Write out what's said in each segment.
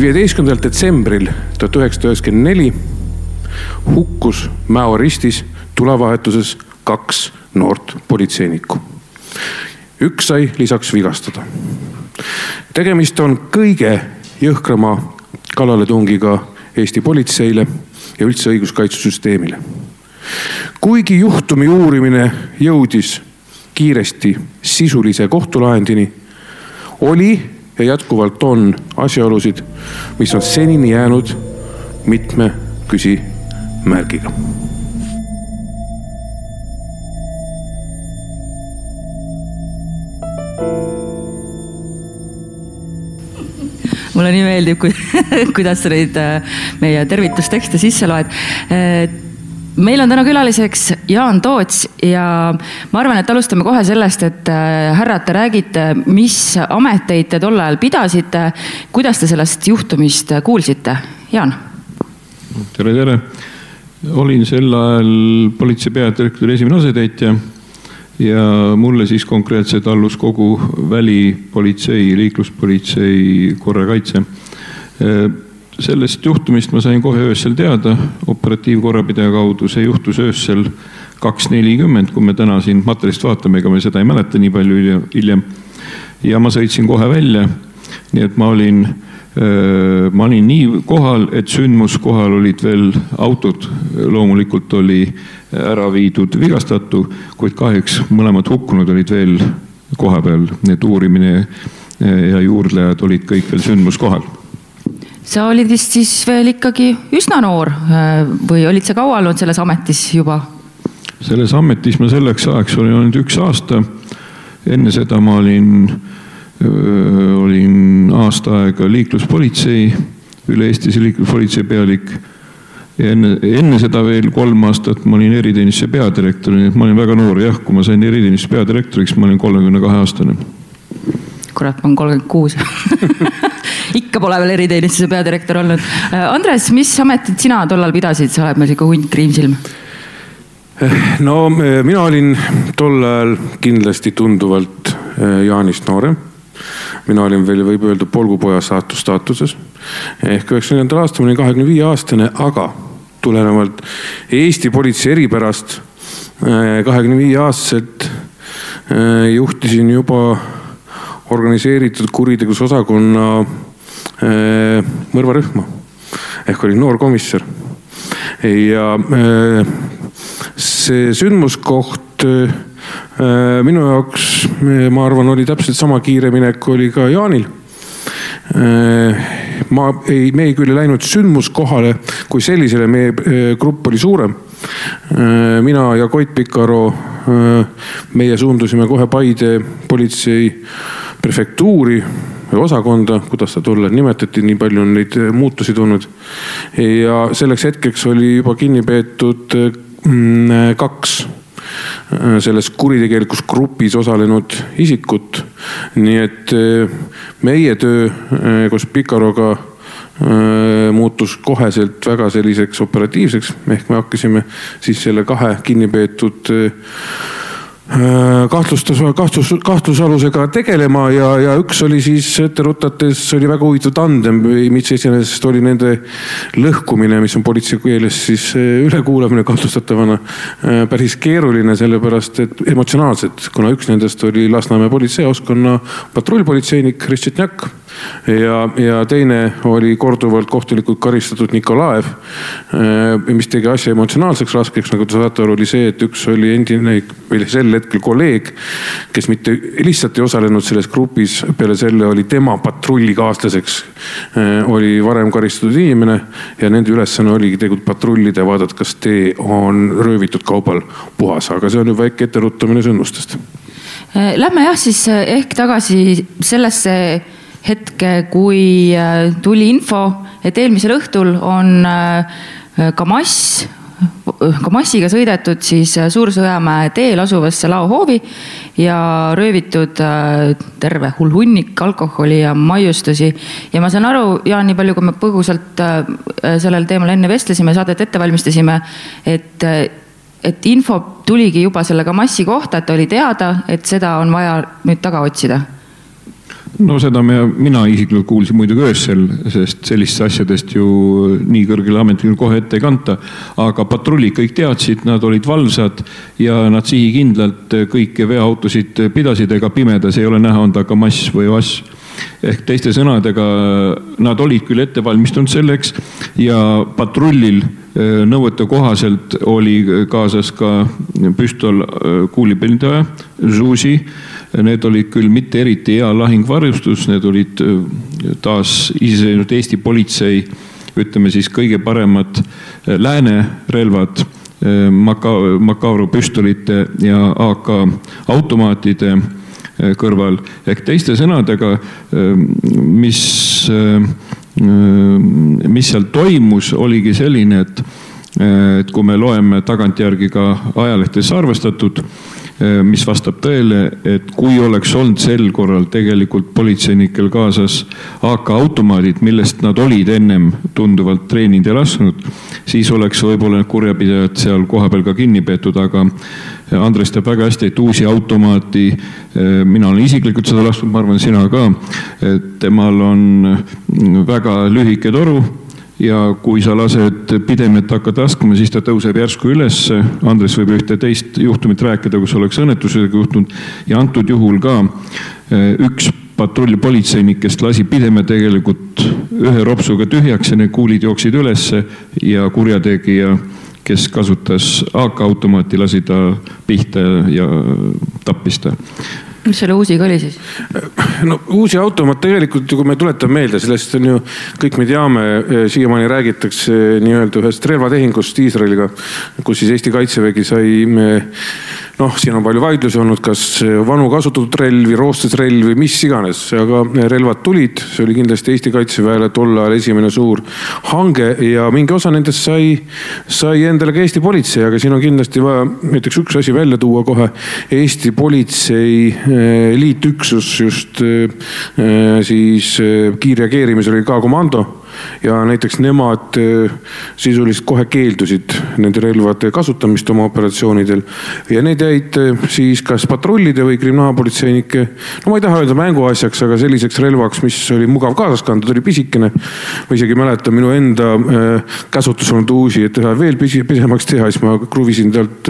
viieteistkümnendal detsembril tuhat üheksasada üheksakümmend neli hukkus Mäo ristis tulevahetuses kaks noort politseinikku. üks sai lisaks vigastada. tegemist on kõige jõhkrama kallaletungiga Eesti politseile ja üldse õiguskaitsesüsteemile. kuigi juhtumi uurimine jõudis kiiresti sisulise kohtulahendini, oli ja jätkuvalt on asjaolusid, mis on senini jäänud mitme küsimärgiga. mulle nii meeldib, kuidas sa neid äh, meie tervitustekste sisse loed meil on täna külaliseks Jaan Toots ja ma arvan, et alustame kohe sellest, et äh, härrad, te räägite, mis ameteid te tol ajal pidasite, kuidas te sellest juhtumist kuulsite, Jaan? tere, tere. olin sel ajal politsei peadirektori esimene asetäitja ja mulle siis konkreetselt allus kogu välipolitsei, liikluspolitsei korrakaitse sellest juhtumist ma sain kohe öösel teada. Operatiivkorrapidaja kaudu, see juhtus öösel kaks nelikümmend, kui me täna siin materjalist vaatame, ega me seda ei mäleta nii palju hiljem. ja ma sõitsin kohe välja, nii et ma olin, ma olin nii kohal, et sündmuskohal olid veel autod, loomulikult oli ära viidud vigastatu, kuid kahjuks mõlemad hukkunud olid veel kohapeal, nii et uurimine ja juurdlejad olid kõik veel sündmuskohal sa olid vist siis veel ikkagi üsna noor äh, või olid sa kaua olnud selles ametis juba? selles ametis ma selleks ajaks olin olnud üks aasta. enne seda ma olin, olin aasta aega liikluspolitsei, üle-eestilise liikluspolitsei pealik. ja enne, enne seda veel kolm aastat ma olin eriteenistuse peadirektor, nii et ma olin väga noor jah, kui ma sain eriteenistuse peadirektoriks, ma olin kolmekümne kahe aastane. kurat, ma olen kolmkümmend kuus ikka pole veel eriteenistuse peadirektor olnud. Äh, Andres, mis ametit sina tollal pidasid, sa oled meil sihuke hunt kriimsilm? no äh, mina olin tol ajal kindlasti tunduvalt äh, Jaanist noorem. mina olin veel, võib öelda, polgupoja saatus staatuses. ehk üheksakümne neljandal aastal ma olin kahekümne viie aastane, aga tulenevalt Eesti politsei eripärast kahekümne viie aastaselt juhtisin juba organiseeritud kuritegevusosakonna Äh, mõrvarühma ehk olin noor komissar. ja äh, see sündmuskoht äh, minu jaoks, ma arvan, oli täpselt sama kiire minek oli ka Jaanil ma ei, me ei küll ei läinud sündmuskohale kui sellisele, meie grupp oli suurem. mina ja Koit Pikaro, meie suundusime kohe Paide politsei prefektuuri või osakonda, kuidas seda tol ajal nimetati, nii palju on neid eh, muutusi tulnud. ja selleks hetkeks oli juba kinni peetud mm, kaks eh, selles kuritegelikus grupis osalenud isikut. nii et eh, meie töö koos Pikaroga muutus koheselt väga selliseks operatiivseks, ehk me hakkasime siis selle kahe kinni Äh, kahtlustas, kahtlus, kahtlusalusega tegelema ja, ja üks oli siis ette rutates oli väga huvitav tandem, mis iseenesest oli nende lõhkumine, mis on politsei keeles siis äh, ülekuulamine kahtlustatavana. Äh, päris keeruline, sellepärast et emotsionaalselt, kuna üks nendest oli Lasnamäe politseijaoskonna patrullpolitseinik Hristšetnjak ja, ja teine oli korduvalt kohtulikult karistatud Nikolaev. mis tegi asja emotsionaalseks raskeks, nagu te saate aru, oli see, et üks oli endine või sel hetkel kolleeg, kes mitte lihtsalt ei osalenud selles grupis, peale selle oli tema patrullikaaslaseks, äh, oli varem karistatud inimene ja nende ülesanne oligi tegelikult patrullida ja vaadata, kas tee on röövitud kaubal puhas, aga see on ju väike etteruttamine sündmustest Lähme jah siis ehk tagasi sellesse hetke, kui tuli info, et eelmisel õhtul on Kamass Kamassiga sõidetud siis Suur-Sõjamäe teel asuvasse laohoovi ja röövitud äh, terve hull hunnik alkoholi ja maiustusi. ja ma saan aru, Jaan, nii palju, kui me põgusalt äh, sellel teemal enne vestlesime, saadet ette valmistasime, et et info tuligi juba selle Kamassi kohta, et oli teada, et seda on vaja nüüd taga otsida no seda me, mina isiklikult kuulsin muidugi öösel, sest sellistest asjadest ju nii kõrgele ametnikule kohe ette ei kanta. aga patrullid kõik teadsid, nad olid valvsad ja nad sihikindlalt kõiki veoautosid pidasid, ega pimedas ei ole näha, on ta Kamass või Vass ehk teiste sõnadega, nad olid küll ette valmistunud selleks ja patrullil eh, nõuete kohaselt oli kaasas ka püstol eh, kuulipildaja, Žuži Need olid küll mitte eriti hea lahingvarustus, need olid äh, taas iseseisvunud Eesti politsei, ütleme siis kõige paremad äh, lääne relvad äh, Maka-, Makauro püstolite ja AK automaatide kõrval. ehk teiste sõnadega, mis, mis seal toimus, oligi selline, et, et kui me loeme tagantjärgi ka ajalehtedes arvestatud Äh, mis vastab tõele, et kui oleks olnud sel korral tegelikult politseinikel kaasas AK-automaadid, millest nad olid ennem tunduvalt treeninud ja lasknud, siis oleks võib-olla need kurjapidajad seal kohapeal ka kinni peetud, aga Andres teab väga hästi, et uusi automaati, äh, mina olen isiklikult seda lasknud, ma arvan, sina ka, et temal on väga lühike toru ja kui sa lased pidemet hakata laskma, siis ta tõuseb järsku ülesse. Andres võib ühte teist juhtumit rääkida, kus oleks õnnetusega juhtunud ja antud juhul ka eh, üks patrullipolitseinikest lasi pideme tegelikult ühe ropsuga tühjaks ja need kuulid jooksid ülesse ja kurjategija, kes kasutas AK-automaati, lasi ta pihta ja tappis ta mis selle Uusiga oli siis? no Uusi automaat tegelikult, kui me tuletame meelde, sellest on ju, kõik me teame, eh, siiamaani räägitakse nii-öelda ühest relvatehingust Iisraeliga, kus siis Eesti kaitsevägi sai noh, siin on palju vaidlusi olnud, kas vanu kasutatud relvi, roostes relvi, mis iganes, aga relvad tulid, see oli kindlasti Eesti kaitseväele tol ajal esimene suur hange ja mingi osa nendest sai, sai endale ka Eesti politsei, aga siin on kindlasti vaja näiteks üks asi välja tuua kohe. Eesti politsei eh, eliitüksus just eh, siis eh, kiirreageerimisel oli ka komando ja näiteks nemad äh, sisuliselt kohe keeldusid nende relvade kasutamist oma operatsioonidel. ja need jäid äh, siis kas patrullide või kriminaalpolitseinike, no ma ei taha öelda mänguasjaks, aga selliseks relvaks, mis oli mugav kaasas kanda, ta oli pisikene. ma isegi mäletan minu enda äh, käsutus olnud uusi, et teha veel pisemaks teha, siis ma kruvisin talt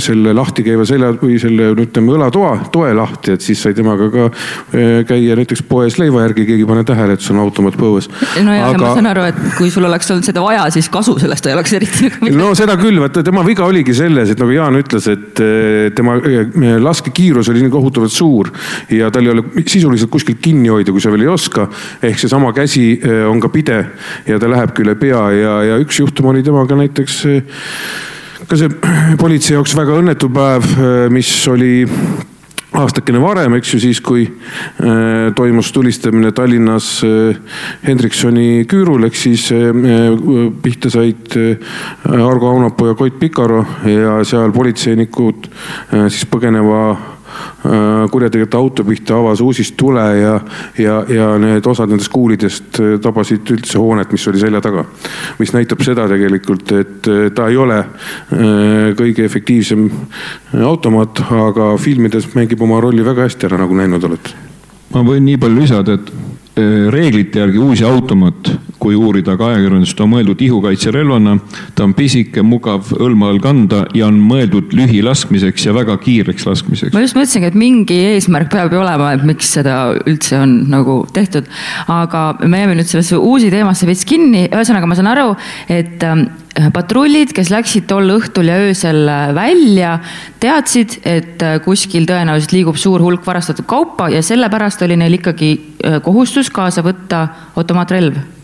selle lahti käiva selja või selle ütleme õlatoa, toe lahti, et siis sai temaga ka käia näiteks poes leiva järgi, keegi ei pane tähele, et see on automaat põues. nojah aga..., ma saan aru, et kui sul oleks olnud seda vaja, siis kasu sellest ei oleks eriti nagu no seda küll, vaata tema viga oligi selles, et nagu Jaan ütles, et eh, tema eh, laskekiirus oli nii kohutavalt suur ja tal ei ole sisuliselt kuskilt kinni hoida, kui sa veel ei oska. ehk seesama käsi eh, on ka pide ja ta lähebki üle pea ja, ja üks juhtum oli temaga näiteks ka see politsei jaoks väga õnnetu päev, mis oli aastakene varem, eks ju, siis kui äh, toimus tulistamine Tallinnas äh, Hendriksoni küürul, ehk siis äh, pihta said Argo Aunapuu ja Koit Pikaro ja seal politseinikud siis põgeneva Äh, kurjategijate auto pihta avas uusist tule ja, ja, ja need osad nendest kuulidest äh, tabasid üldse hoonet, mis oli selja taga. mis näitab seda tegelikult, et äh, ta ei ole kõige efektiivsem automaat, aga filmides mängib oma rolli väga hästi ära, nagu näinud olete. ma võin nii palju lisada, et reeglite järgi uusi automaat kui uurida ka ajakirjandust, on mõeldud ihukaitserelvana. ta on pisike, mugav hõlma all kanda ja on mõeldud lühilaskmiseks ja väga kiireks laskmiseks. ma just mõtlesingi, et mingi eesmärk peab ju olema, et miks seda üldse on nagu tehtud. aga me jääme nüüd sellesse uusi teemasse veits kinni, ühesõnaga ma saan aru, et ähm, patrullid, kes läksid tol õhtul ja öösel välja, teadsid, et äh, kuskil tõenäoliselt liigub suur hulk varastatud kaupa ja sellepärast oli neil ikkagi äh, kohustus kaasa võtta automaatrelv?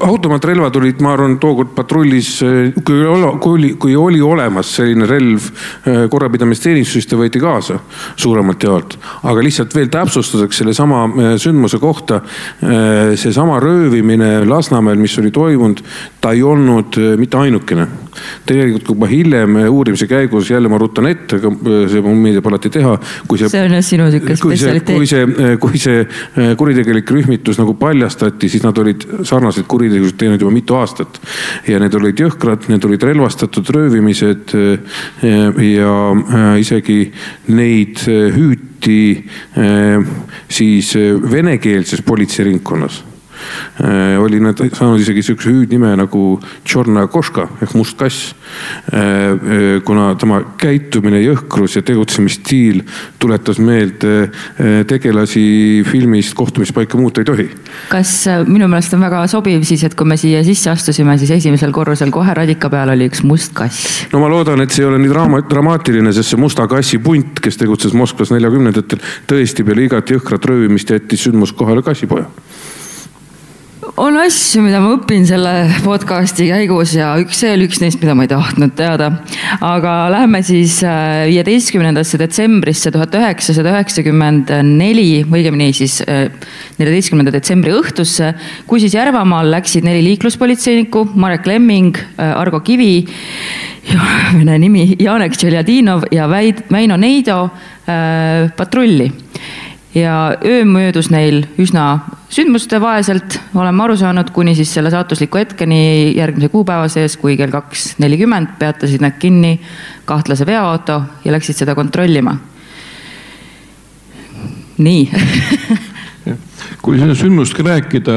Automaatrelvad olid, ma arvan, tookord patrullis, kui oli, kui oli, kui oli olemas selline relv korrapidamisteenistuses, ta võeti kaasa suuremalt jaolt. aga lihtsalt veel täpsustuseks sellesama sündmuse kohta. seesama röövimine Lasnamäel, mis oli toimunud, ta ei olnud mitte ainukene tegelikult kui ma hiljem uurimise käigus jälle ma rutan ette, aga see mul meeldib alati teha. see, see on jah sinu sihuke spetsialiteet. kui see, kui see kuritegelik rühmitus nagu paljastati, siis nad olid sarnaseid kuritegusid teinud juba mitu aastat. ja need olid jõhkrad, need olid relvastatud röövimised ja isegi neid hüüti siis venekeelses politseiringkonnas Äh, oli nad saanud isegi sihukese hüüdnime nagu Tšorna Koška ehk must kass. Äh, äh, kuna tema käitumine, jõhkrus ja tegutsemisstiil tuletas meelde tegelasi filmist Kohtumispaika muuta ei tohi. kas minu meelest on väga sobiv siis, et kui me siia sisse astusime, siis esimesel korrusel kohe radika peal oli üks must kass? no ma loodan, et see ei ole nii draama, dramaatiline, sest see musta kassi punt, kes tegutses Moskvas neljakümnendatel, tõesti peale igat jõhkrat röövimist jättis sündmuskohale kassipoja on asju, mida ma õpin selle podcast'i käigus ja üks, see oli üks neist, mida ma ei tahtnud teada. aga lähme siis äh, viieteistkümnendasse detsembrisse tuhat üheksasada üheksakümmend neli, õigemini siis äh, neljateistkümnenda detsembri õhtusse, kui siis Järvamaal läksid neli liikluspolitseinikku, Marek Lemming, äh, Argo Kivi, vene nimi, Janek Tšeljadinov ja Väino Neido patrulli ja öö möödus neil üsna sündmustevaeselt, oleme aru saanud, kuni siis selle saatusliku hetkeni järgmise kuupäeva sees, kui kell kaks nelikümmend peatasid nad kinni kahtlase veoauto ja läksid seda kontrollima. nii kui seda sündmust rääkida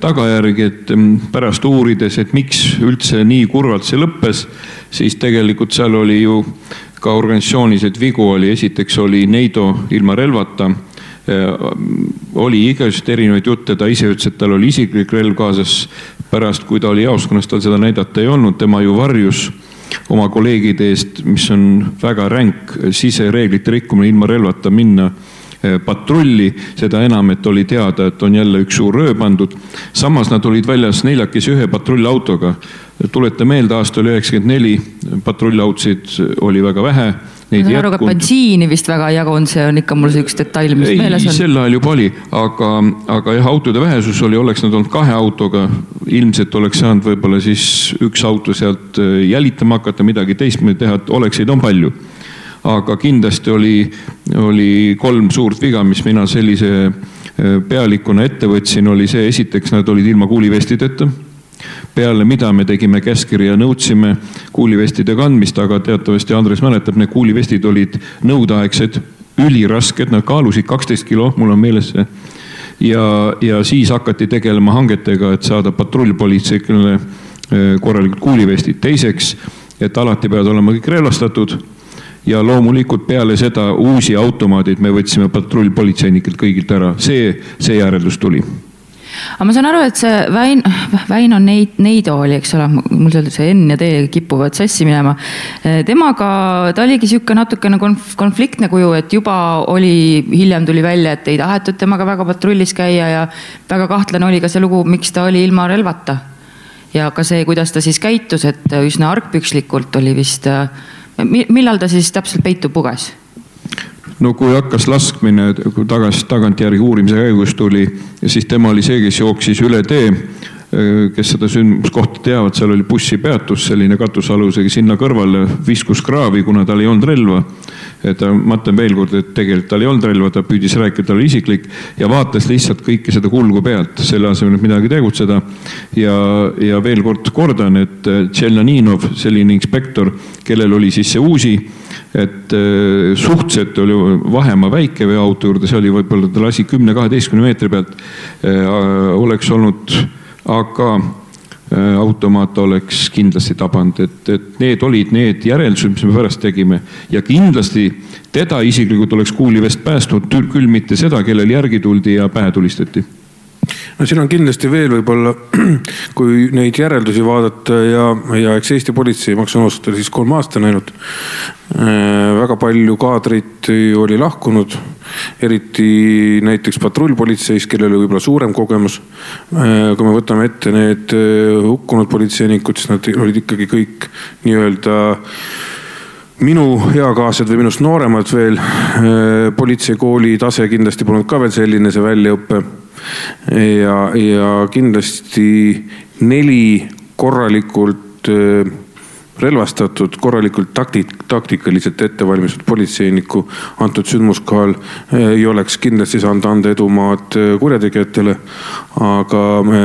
tagajärgi, et pärast uurides, et miks üldse nii kurvalt see lõppes, siis tegelikult seal oli ju ka organisatsioonis, et vigu oli, esiteks oli Neido ilma relvata oli igasuguseid erinevaid jutte, ta ise ütles, et tal oli isiklik relv kaasas. pärast, kui ta oli jaoskonnas, tal seda näidata ei olnud, tema ju varjus oma kolleegide eest, mis on väga ränk sisereeglite rikkumine, ilma relvata minna äh, patrulli, seda enam, et oli teada, et on jälle üks suur röö pandud. samas nad olid väljas neljakesi ühe patrullautoga. tuleta meelde, aasta oli üheksakümmend neli, patrullautosid oli väga vähe ma saan aru, ka bensiini vist väga ei jagunud, see on ikka mul see üks detail, mis ei, meeles on. sel ajal juba oli, aga, aga jah, autode vähesus oli, oleks nad olnud kahe autoga, ilmselt oleks saanud võib-olla siis üks auto sealt äh, jälitama hakata, midagi teistmoodi teha, et olekseid on palju. aga kindlasti oli, oli kolm suurt viga, mis mina sellise äh, pealikuna ette võtsin, oli see, esiteks nad olid ilma kuulivestideta peale mida me tegime käskkirja ja nõudsime kuulivestide kandmist, aga teatavasti Andres mäletab, need kuulivestid olid nõudeaegsed, ülirasked, nad kaalusid kaksteist kilo, mul on meeles see. ja, ja siis hakati tegelema hangetega, et saada patrullpolitseinikele eh, korralikud kuulivestid. teiseks, et alati peavad olema kõik relvastatud ja loomulikult peale seda uusi automaadid me võtsime patrullpolitseinikelt kõigilt ära, see, see järeldus tuli aga ma saan aru, et see Väin, Väino Neid, Neido oli, eks ole, mul seal see N ja D kipuvad sassi minema. temaga, ta oligi sihuke natukene konf-, konfliktne kuju, et juba oli, hiljem tuli välja, et ei tahetud temaga väga patrullis käia ja väga kahtlane oli ka see lugu, miks ta oli ilma relvata. ja ka see, kuidas ta siis käitus, et üsna argpükslikult oli vist, millal ta siis täpselt peitu puges? No kui hakkas laskmine, kui tagasi, tagantjärgi uurimise käigus tuli, siis tema oli see, kes jooksis üle tee. kes seda sündmuskohta teavad, seal oli bussipeatus, selline katusealusega sinna kõrvale viskus kraavi, kuna tal ei olnud relva. Et ma ütlen veel kord, et tegelikult tal ei olnud relva, ta püüdis rääkida, ta oli isiklik ja vaatas lihtsalt kõike seda kulgu pealt, selle asemel, et midagi tegutseda. ja, ja veel kord kordan, et Tšeljaninov, selline inspektor, kellel oli siis see uusi et äh, suhteliselt oli vahemaa väike veoauto juurde, see oli võib-olla ta lasi kümne-kaheteistkümne meetri pealt. Äh, oleks olnud, äh, automaat oleks kindlasti tabanud, et, et need olid need järeldused, mis me pärast tegime. Ja kindlasti teda isiklikult oleks kuulivest päästnud, küll mitte seda, kellel järgi tuldi ja pähe tulistati no siin on kindlasti veel võib-olla, kui neid järeldusi vaadata ja, ja eks Eesti politsei, ma hakkasin unustada siis kolm aastat ainult. Äh, väga palju kaadrit oli lahkunud, eriti näiteks patrullpolitseis, kellel oli võib-olla suurem kogemus. Äh, kui me võtame ette need äh, hukkunud politseinikud, siis nad olid ikkagi kõik nii-öelda minu eakaaslased või minust nooremad veel. politseikooli tase kindlasti polnud ka veel selline, see väljaõpe ja, ja kindlasti neli korralikult äh, relvastatud, korralikult taktik, taktikaliselt ettevalmistatud politseinikku antud sündmuskohal äh, ei oleks kindlasti saanud anda edumaad äh, kurjategijatele. aga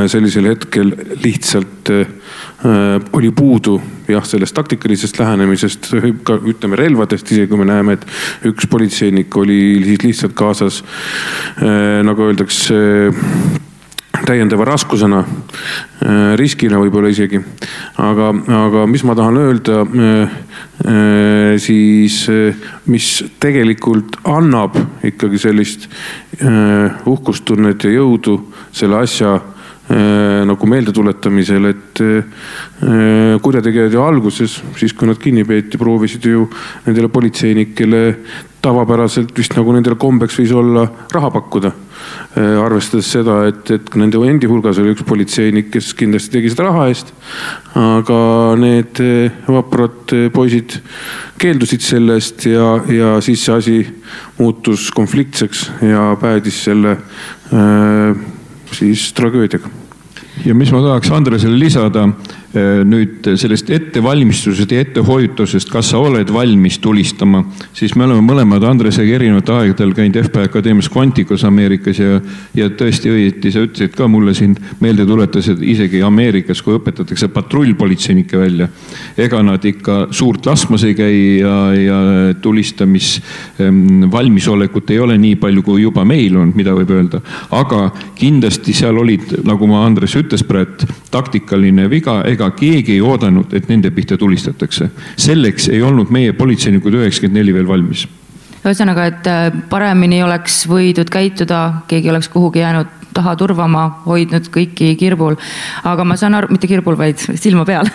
sellisel hetkel lihtsalt oli puudu jah, sellest taktikalisest lähenemisest, ka ütleme relvadest, isegi kui me näeme, et üks politseinik oli siis lihtsalt kaasas nagu öeldakse täiendava raskusena, äh, riskina võib-olla isegi. aga, aga mis ma tahan öelda, äh, äh, siis mis tegelikult annab ikkagi sellist uhkustunnet ja jõudu selle asja nagu meeldetuletamisel, et kurjategijad ju alguses, siis kui nad kinni peeti, proovisid ju nendele politseinikele tavapäraselt vist nagu nendel kombeks võis olla raha pakkuda. Äh, arvestades seda, et, et nende endi hulgas oli üks politseinik, kes kindlasti tegi seda raha eest. aga need äh, vaprad äh, poisid keeldusid sellest ja, ja siis see asi muutus konfliktseks ja päädis selle siis tragöödiaga. Ja mis ma tahaks Andresele lisada Äh, nüüd sellest ettevalmistusest ja ettehoiutusest, kas sa oled valmis tulistama, siis me oleme mõlemad Andresega erinevatel aegadel käinud FBI Akadeemias Quanticos Ameerikas ja, ja tõesti õieti sa ütlesid ka mulle siin meelde tuletasid, isegi Ameerikas, kui õpetatakse patrullpolitseinikke välja, ega nad ikka suurt laskmas ei käi ja, ja tulistamisvalmisolekut ähm, ei ole nii palju, kui juba meil on, mida võib öelda. aga kindlasti seal olid, nagu ma Andres ütles praegu, taktikaline viga, ega keegi ei oodanud, et nende pihta tulistatakse. selleks ei olnud meie politseinikud üheksakümmend neli veel valmis ühesõnaga, et äh, paremini oleks võidud käituda, keegi oleks kuhugi jäänud taha turvama, hoidnud kõiki kirbul. aga ma saan aru, mitte kirbul, vaid silma peal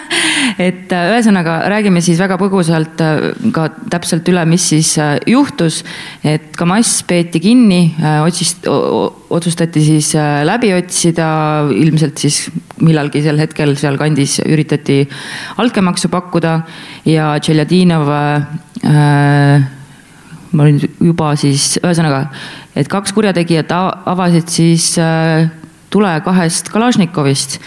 et äh, ühesõnaga räägime siis väga põgusalt äh, ka täpselt üle, mis siis juhtus. et Kamass peeti kinni, otsist-, otsustati siis läbi otsida, ilmselt siis millalgi sel hetkel sealkandis üritati altkäemaksu pakkuda ja Tšeljadinov äh, ma olin juba siis, ühesõnaga, et kaks kurjategijat avasid siis äh, tule kahest Kalašnikovist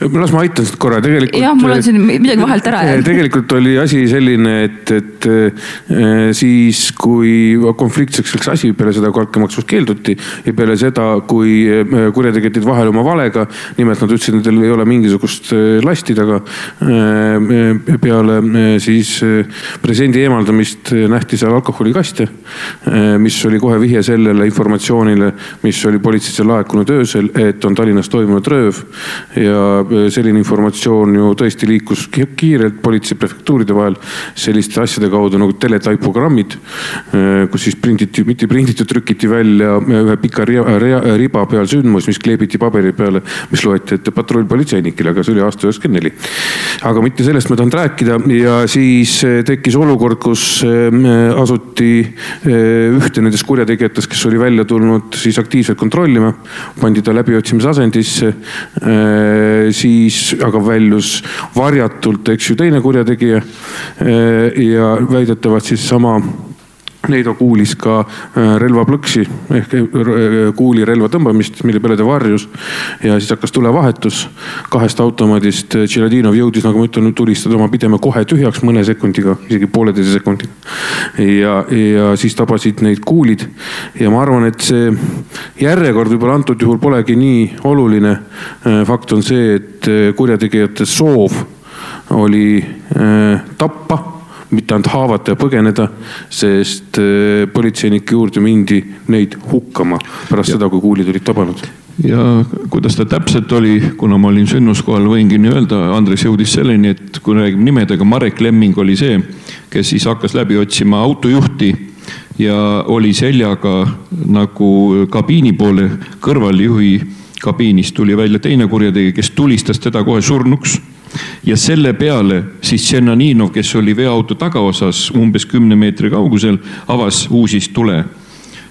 las ma aitan sind korra, tegelikult. jah, mul on siin midagi vahelt ära jäänud. tegelikult oli asi selline, et, et äh, siis, kui konfliktseks läks asi peale seda, kui altkäemaksust keelduti ja peale seda, kui äh, kurjategijad jäid vahele oma valega. nimelt nad ütlesid, et neil ei ole mingisugust äh, lasti taga. peale siis presidendi eemaldamist nähti seal alkoholikaste, mis oli kohe vihje sellele informatsioonile, mis oli politseisse laekunud öösel, et on Tallinnas toimunud rööv ja selline informatsioon ju tõesti liikus kiirelt politsei prefektuuride vahel selliste asjade kaudu nagu teletaipogrammid, äh, kus siis prinditi, mitte prinditi, trükiti välja ühe pika riba, riba peal sündmus, mis kleebiti paberi peale, mis loeti ette patrullpolitseinikele, aga see oli aasta üheksakümmend neli. aga mitte sellest ma tahan rääkida ja siis äh, tekkis olukord, kus asuti ühte nendest kurjategijatest, kes oli välja tulnud siis aktiivselt kontrollima, pandi ta läbiotsimise asendisse siis aga väljus varjatult, eks ju, teine kurjategija. ja väidetavalt siis sama Neido kuulis ka äh, relvaplõksi ehk äh, kuuli relva tõmbamist, mille peale ta varjus. ja siis hakkas tulevahetus kahest automaadist. Tšeladinov jõudis, nagu ma ütlen, tulistada oma pideme kohe tühjaks mõne sekundiga, isegi pooleteise sekundiga. ja, ja siis tabasid neid kuulid ja ma arvan, et see järjekord võib-olla antud juhul polegi nii oluline. Äh, fakt on see, et kurjategijate soov oli tappa mitte ainult haavata ja põgeneda, sest äh, politseinike juurde mindi neid hukkama pärast ja. seda, kui kuulid olid tabanud ja kuidas ta täpselt oli, kuna ma olin sündmuskohal, võingi nii öelda, Andres jõudis selleni, et kui räägime nimedega, Marek Lemming oli see, kes siis hakkas läbi otsima autojuhti ja oli seljaga nagu kabiini poole kõrvaljuhi kabiinist tuli välja teine kurjategija, kes tulistas teda kohe surnuks ja selle peale siis Tšernaninov, kes oli veoauto tagaosas umbes kümne meetri kaugusel, avas uusis tule.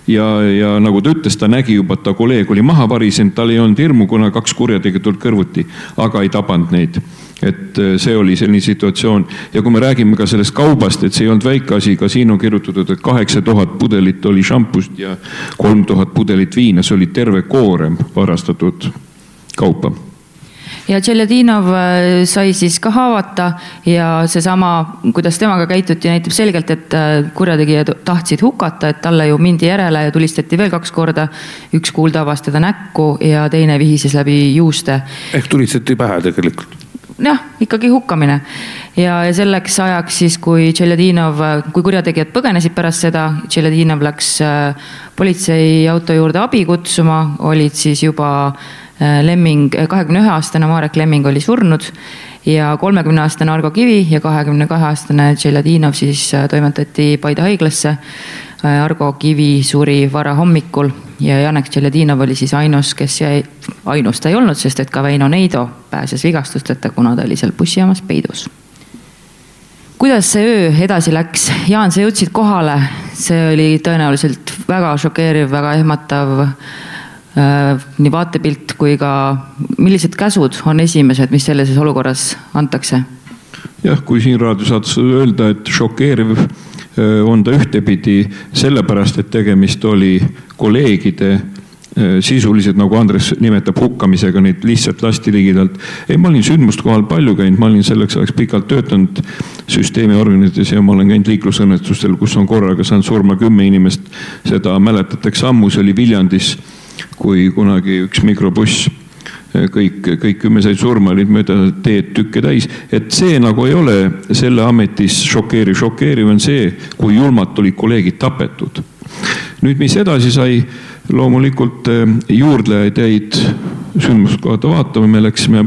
Ja, ja nagu ta ütles, ta nägi juba, et ta kolleeg oli maha varisenud, tal ei olnud hirmu, kuna kaks kurjategijat olid kõrvuti, aga ei tabanud neid. Et äh, see oli selline situatsioon. Ja kui me räägime ka sellest kaubast, et see ei olnud väike asi, ka siin on kirjutatud, et kaheksa tuhat pudelit oli šampust ja kolm tuhat pudelit viina, see oli terve koorem varastatud kaupa ja Tšeljadinov äh, sai siis ka haavata ja seesama, kuidas temaga käituti, näitab selgelt, et äh, kurjategijad tahtsid hukata, et talle ju mindi järele ja tulistati veel kaks korda. üks kuul tabas teda näkku ja teine vihises läbi juuste. ehk tulistati pähe tegelikult jah, ikkagi hukkamine. ja, ja selleks ajaks siis, kui Tšeljadinov, kui kurjategijad põgenesid pärast seda, Tšeljadinov läks äh, politseiauto juurde abi kutsuma, olid siis juba Äh, Lemming, kahekümne ühe aastane Marek Lemming oli surnud ja kolmekümne aastane Argo Kivi ja kahekümne kahe aastane Tšeljadinov siis äh, toimetati Paide haiglasse. Argo Kivi suri varahommikul ja Janek Tšeljadinov oli siis ainus, kes jäi, ainus ta ei olnud, sest et ka Veino Neido pääses vigastusteta, kuna ta oli seal bussijaamas peidus kuidas see öö edasi läks? Jaan, sa jõudsid kohale, see oli tõenäoliselt väga šokeeriv, väga ehmatav Äh, nii vaatepilt kui ka, millised käsud on esimesed, mis sellises olukorras antakse? jah, kui siin raadiosaates öelda, et šokeeriv äh, on ta ühtepidi sellepärast, et tegemist oli kolleegide sisuliselt, nagu Andres nimetab, hukkamisega, neid lihtsalt lasti ligidalt. ei, ma olin sündmuste kohal palju käinud, ma olin selleks ajaks pikalt töötanud süsteemiorganites ja ma olen käinud liiklusõnnetustel, kus on korraga saanud surma kümme inimest. seda mäletatakse ammu, see oli Viljandis kui kunagi üks mikrobuss kõik, kõik kümme said surma, olid mööda teed tükke täis. et see nagu ei ole selle ametis šokeeriv, šokeeriv on see, kui julmalt olid kolleegid tapetud. nüüd, mis edasi sai, loomulikult eh, juurdlejaid jäid sündmuskohta vaatama, me läksime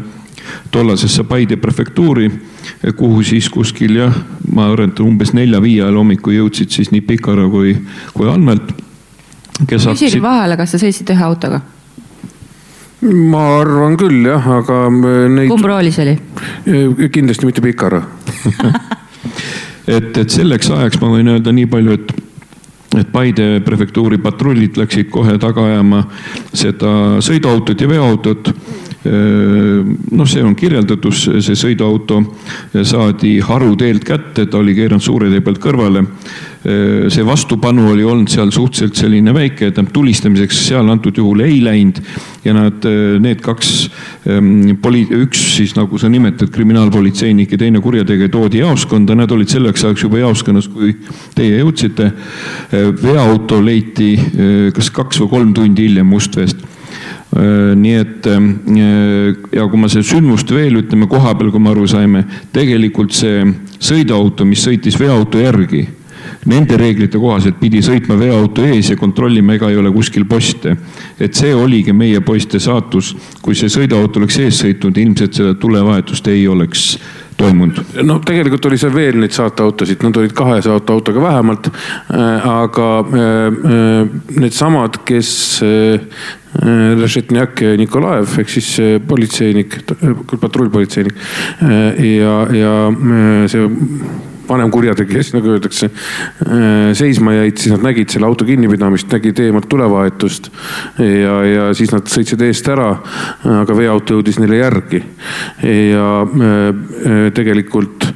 tollasesse Paide prefektuuri, kuhu siis kuskil jah, ma arvan, et umbes nelja-viie ajal hommikul jõudsid siis nii Pikara kui, kui Anvelt kes hakkasid. küsin vahele, kas sa sõitsid ühe autoga? Ma arvan küll jah, aga äh, neid. kumb roolis oli? Äh, kindlasti mitte Pikara et, et selleks ajaks ma võin öelda nii palju, et et Paide prefektuuri patrullid läksid kohe taga ajama seda sõiduautot ja veoautot noh, see on kirjeldatus, see sõiduauto saadi haruteelt kätte, ta oli keeranud suure tee pealt kõrvale. See vastupanu oli olnud seal suhteliselt selline väike, tähendab tulistamiseks seal antud juhul ei läinud. Ja nad, need kaks poli-, üks siis nagu sa nimetad, kriminaalpolitseinik ja teine kurjategija toodi jaoskonda, nad olid selleks ajaks juba jaoskonnas, kui teie jõudsite. veoauto leiti kas kaks või kolm tundi hiljem Mustveest. Nii et ja kui ma seda sündmust veel ütleme koha peal, kui me aru saime, tegelikult see sõiduauto, mis sõitis veoauto järgi, nende reeglite kohaselt pidi sõitma veoauto ees ja kontrollima, ega ei ole kuskil poste. et see oligi meie poiste saatus, kui see sõiduauto oleks ees sõitnud, ilmselt seda tulevahetust ei oleks toimunud? no tegelikult oli seal veel neid saateautosid, nad olid kahe saateautoga vähemalt. Äh, aga needsamad, kes Lešetnjak Nikolaev ehk siis politseinik, küll patrullpolitseinik ja, ja see vanem kurjategija, nagu öeldakse, seisma jäid, siis nad nägid selle auto kinnipidamist, nägid eemalt tulevahetust. ja, ja siis nad sõitsid eest ära, aga veoauto jõudis neile järgi. ja tegelikult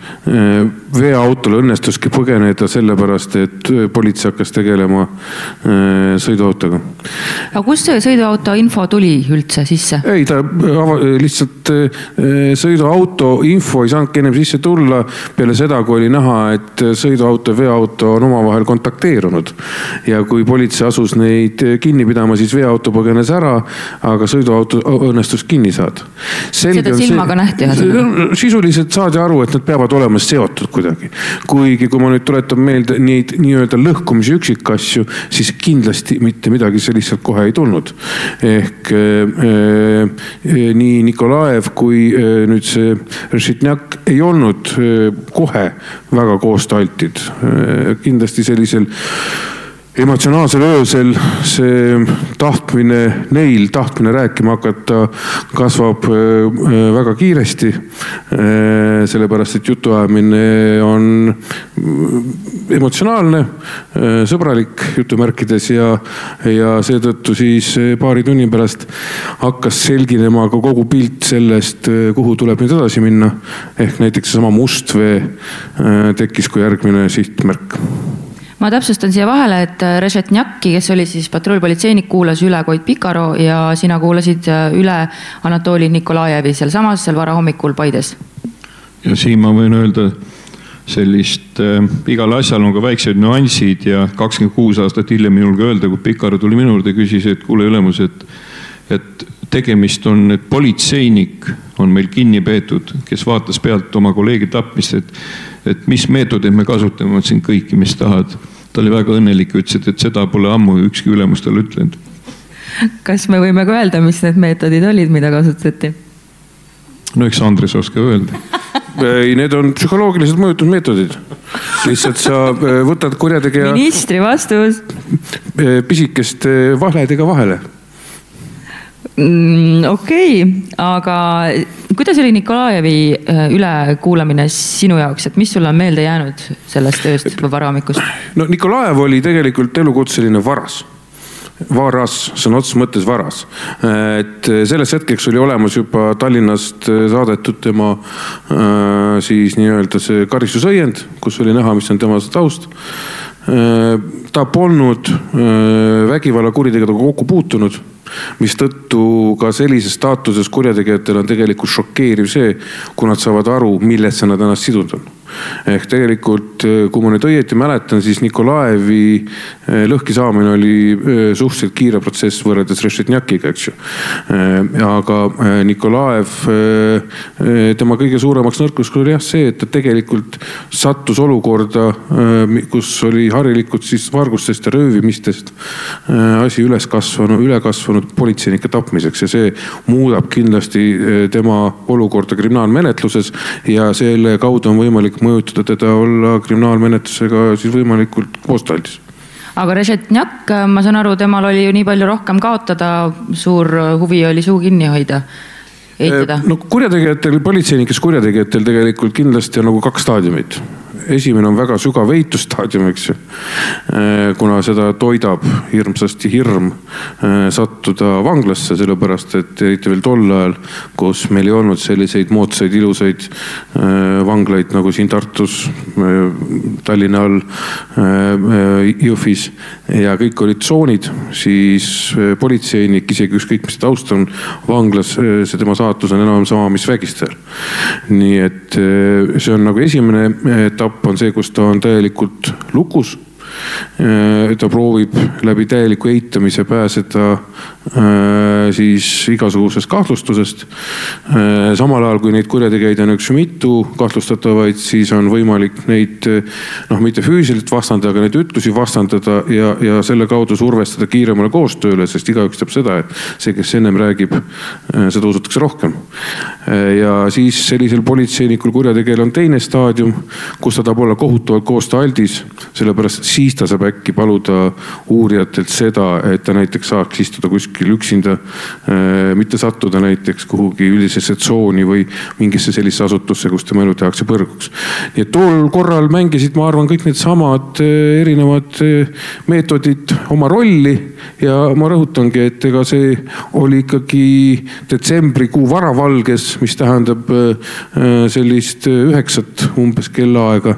veoautole õnnestuski põgeneda sellepärast, et politsei hakkas tegelema sõiduautoga. aga kust see sõiduauto info tuli üldse sisse? ei, ta lihtsalt sõiduauto info ei saanudki ennem sisse tulla peale seda, kui oli näha, et sõiduauto ja veoauto on omavahel kontakteerunud. ja kui politsei asus neid kinni pidama, siis veoauto põgenes ära, aga sõiduauto õnnestus kinni saada. seda silmaga see, nähti ühesõnaga? sisuliselt saadi aru, et nad peavad olema seotud kuidagi. Kuigi, kui ma nüüd tuletan meelde neid nii-öelda lõhkumise üksikasju, siis kindlasti mitte midagi sellist sealt kohe ei tulnud. ehk äh, äh, nii Nikolaev kui äh, nüüd see Rešetnjak ei olnud äh, kohe väga koostaltid. kindlasti sellisel emotsionaalsel öösel see tahtmine neil, tahtmine rääkima hakata kasvab äh, väga kiiresti. Äh, sellepärast, et jutuajamine on emotsionaalne, äh, sõbralik jutumärkides ja, ja seetõttu siis paari tunni pärast hakkas selginema ka kogu pilt sellest, kuhu tuleb nüüd edasi minna. ehk näiteks seesama Mustvee tekkis kui järgmine sihtmärk ma täpsustan siia vahele, et äh, Režetnjaki, kes oli siis patrullpolitseinik, kuulas üle Koit Pikaro ja sina kuulasid äh, üle Anatoli Nikolajevi sealsamas, seal varahommikul Paides. ja siin ma võin öelda sellist äh,, igal asjal on ka väiksed nüansid ja kakskümmend kuus aastat hiljem ei julge öelda, kui Pikaro tuli minu juurde, küsis, et kuule ülemus, et, et tegemist on, et politseinik on meil kinni peetud, kes vaatas pealt oma kolleegi tapmist, et et mis meetodeid me kasutame, ma ütlesin kõiki, mis tahad. ta oli väga õnnelik, ütles, et, et seda pole ammu ükski ülemus talle ütlenud. kas me võime ka öelda, mis need meetodid olid, mida kasutati? no eks Andres oskab öelda ei, need on psühholoogilised mõjutusmeetodid. lihtsalt sa äh, võtad kurjategija. ministri vastus. Äh, pisikeste vahledega vahele mm,. okei okay., aga kuidas oli Nikolajevi äh, ülekuulamine sinu jaoks, et mis sulle on meelde jäänud sellest ööst või varahommikust? no Nikolajev oli tegelikult elukutseline varas varas, sõna otseses mõttes varas. et selleks hetkeks oli olemas juba Tallinnast saadetud tema äh, siis nii-öelda see karistusõiend, kus oli näha, mis on tema taust. Äh, ta polnud vägivallakuriteguga kokku puutunud mistõttu ka sellises staatuses kurjategijatel on tegelikult šokeeriv see, kui nad saavad aru, millesse nad ennast sidunud on ehk tegelikult, eh, kui ma nüüd õieti mäletan, siis Nikolaevi eh, lõhki saamine oli eh, suhteliselt kiire protsess võrreldes Rešetnjakiga, eks ju. aga Nikolaev, tema kõige suuremaks nõrkuseks oli jah see, et ta tegelikult sattus olukorda, kus oli harilikult siis vargustest ja röövimistest asi üles kasvanud, üle kasvanud politseinike tapmiseks ja see muudab kindlasti tema olukorda kriminaalmenetluses ja selle kaudu on võimalik mõjutada teda olla kriminaalmenetlusega siis võimalikult koostaldis aga Režetnjak, ma saan aru, temal oli ju nii palju rohkem kaotada, suur huvi oli suu kinni hoida, eitada. no kurjategijatel, politseinikes kurjategijatel tegelikult kindlasti on nagu kaks staadiumit esimene on väga sügav eitusstaadium, eks ju. Äh, kuna seda toidab hirmsasti hirm äh, sattuda vanglasse, sellepärast et eriti veel tol ajal, kus meil ei olnud selliseid moodsaid ilusaid äh, vanglaid nagu siin Tartus, Tallinna all, Jõhvis ja kõik olid tsoonid, siis politseinik, isegi ükskõik mis taust on vanglas, see tema saatus on enam-vähem sama, mis vägistajal. nii et see on nagu esimene etapp etapp on see, kus ta on täielikult lukus. Äh, ta proovib läbi täieliku eitamise pääseda siis igasugusest kahtlustusest. Äh, samal ajal kui neid kurjategijaid on üks mitu kahtlustatavaid, siis on võimalik neid noh, mitte füüsiliselt vastandada, aga neid ütlusi vastandada ja, ja selle kaudu survestada kiiremale koostööle, sest igaüks teab seda, et see, kes ennem räägib, seda usutakse rohkem. ja siis sellisel politseinikul, kurjategijal on teine staadium, kus ta tahab olla kohutavalt koostööaldis, sellepärast siis ta saab äkki paluda uurijatelt seda, et ta näiteks saaks istuda kuskil üksinda, äh, mitte sattuda näiteks kuhugi üldisesse tsooni või mingisse sellisesse asutusse, kus tema elu tehakse põrguks. nii et tol korral mängisid, ma arvan, kõik needsamad äh, erinevad äh, meetodid oma rolli ja ma rõhutangi, et ega see oli ikkagi detsembrikuu varavalges, mis tähendab sellist üheksat umbes kellaaega,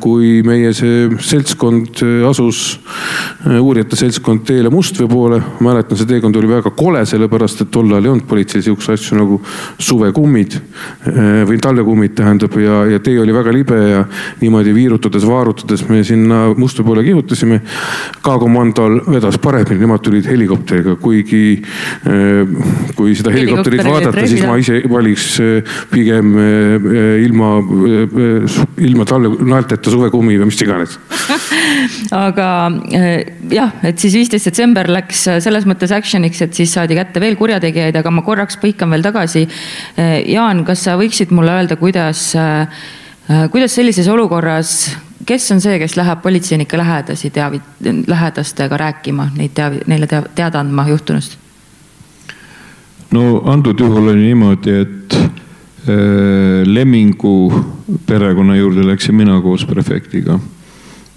kui meie see selts seltskond asus, uurijate seltskond teele Mustvee poole. mäletan, see teekond oli väga kole, sellepärast et tol ajal ei olnud politseil sihukeseid asju nagu suvekummid äh, või talvekummid tähendab ja, ja tee oli väga libe ja niimoodi viirutades, vaarutades me sinna Mustvee poole kihutasime. K-komandol vedas paremini, nemad tulid helikopteriga, kuigi kui seda helikopterit vaadata, siis ma ise valiks pigem ilma, ilma talle naelteta suvekummi või mis iganes aga eh, jah, et siis viisteist detsember läks eh, selles mõttes action'iks, et siis saadi kätte veel kurjategijaid, aga ma korraks põikan veel tagasi. Eh, Jaan, kas sa võiksid mulle öelda, kuidas, kuidas sellises olukorras kes on see, kes läheb politseinike lähedasi teavit-, lähedastega rääkima, neid teavi-, neile tea-, teada andma juhtunust? no antud juhul oli niimoodi, et äh, Lemmingu perekonna juurde läksin mina koos prefektiga.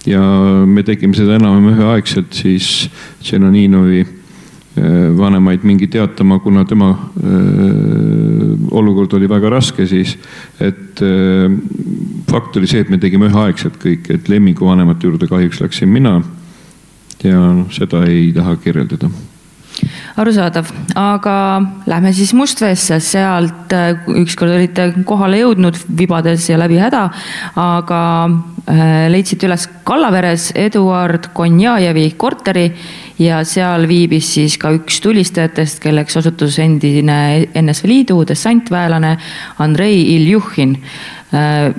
ja me tegime seda enam-vähem üheaegselt siis Tšernoninovi äh, vanemaid mingi teatama, kuna tema äh, olukord oli väga raske siis. et öö, fakt oli see, et me tegime üheaegselt kõik, et Lemmingu vanemate juurde kahjuks läksin mina. ja noh, seda ei taha kirjeldada arusaadav, aga lähme siis Mustveesse, sealt äh, ükskord olite kohale jõudnud vibades ja läbi häda, aga äh, leidsite üles Kallaveres Eduard Konjajevi korteri ja seal viibis siis ka üks tulistajatest, kelleks osutus endine NSV Liidu dessantväelane Andrei Iljuhhin. Äh,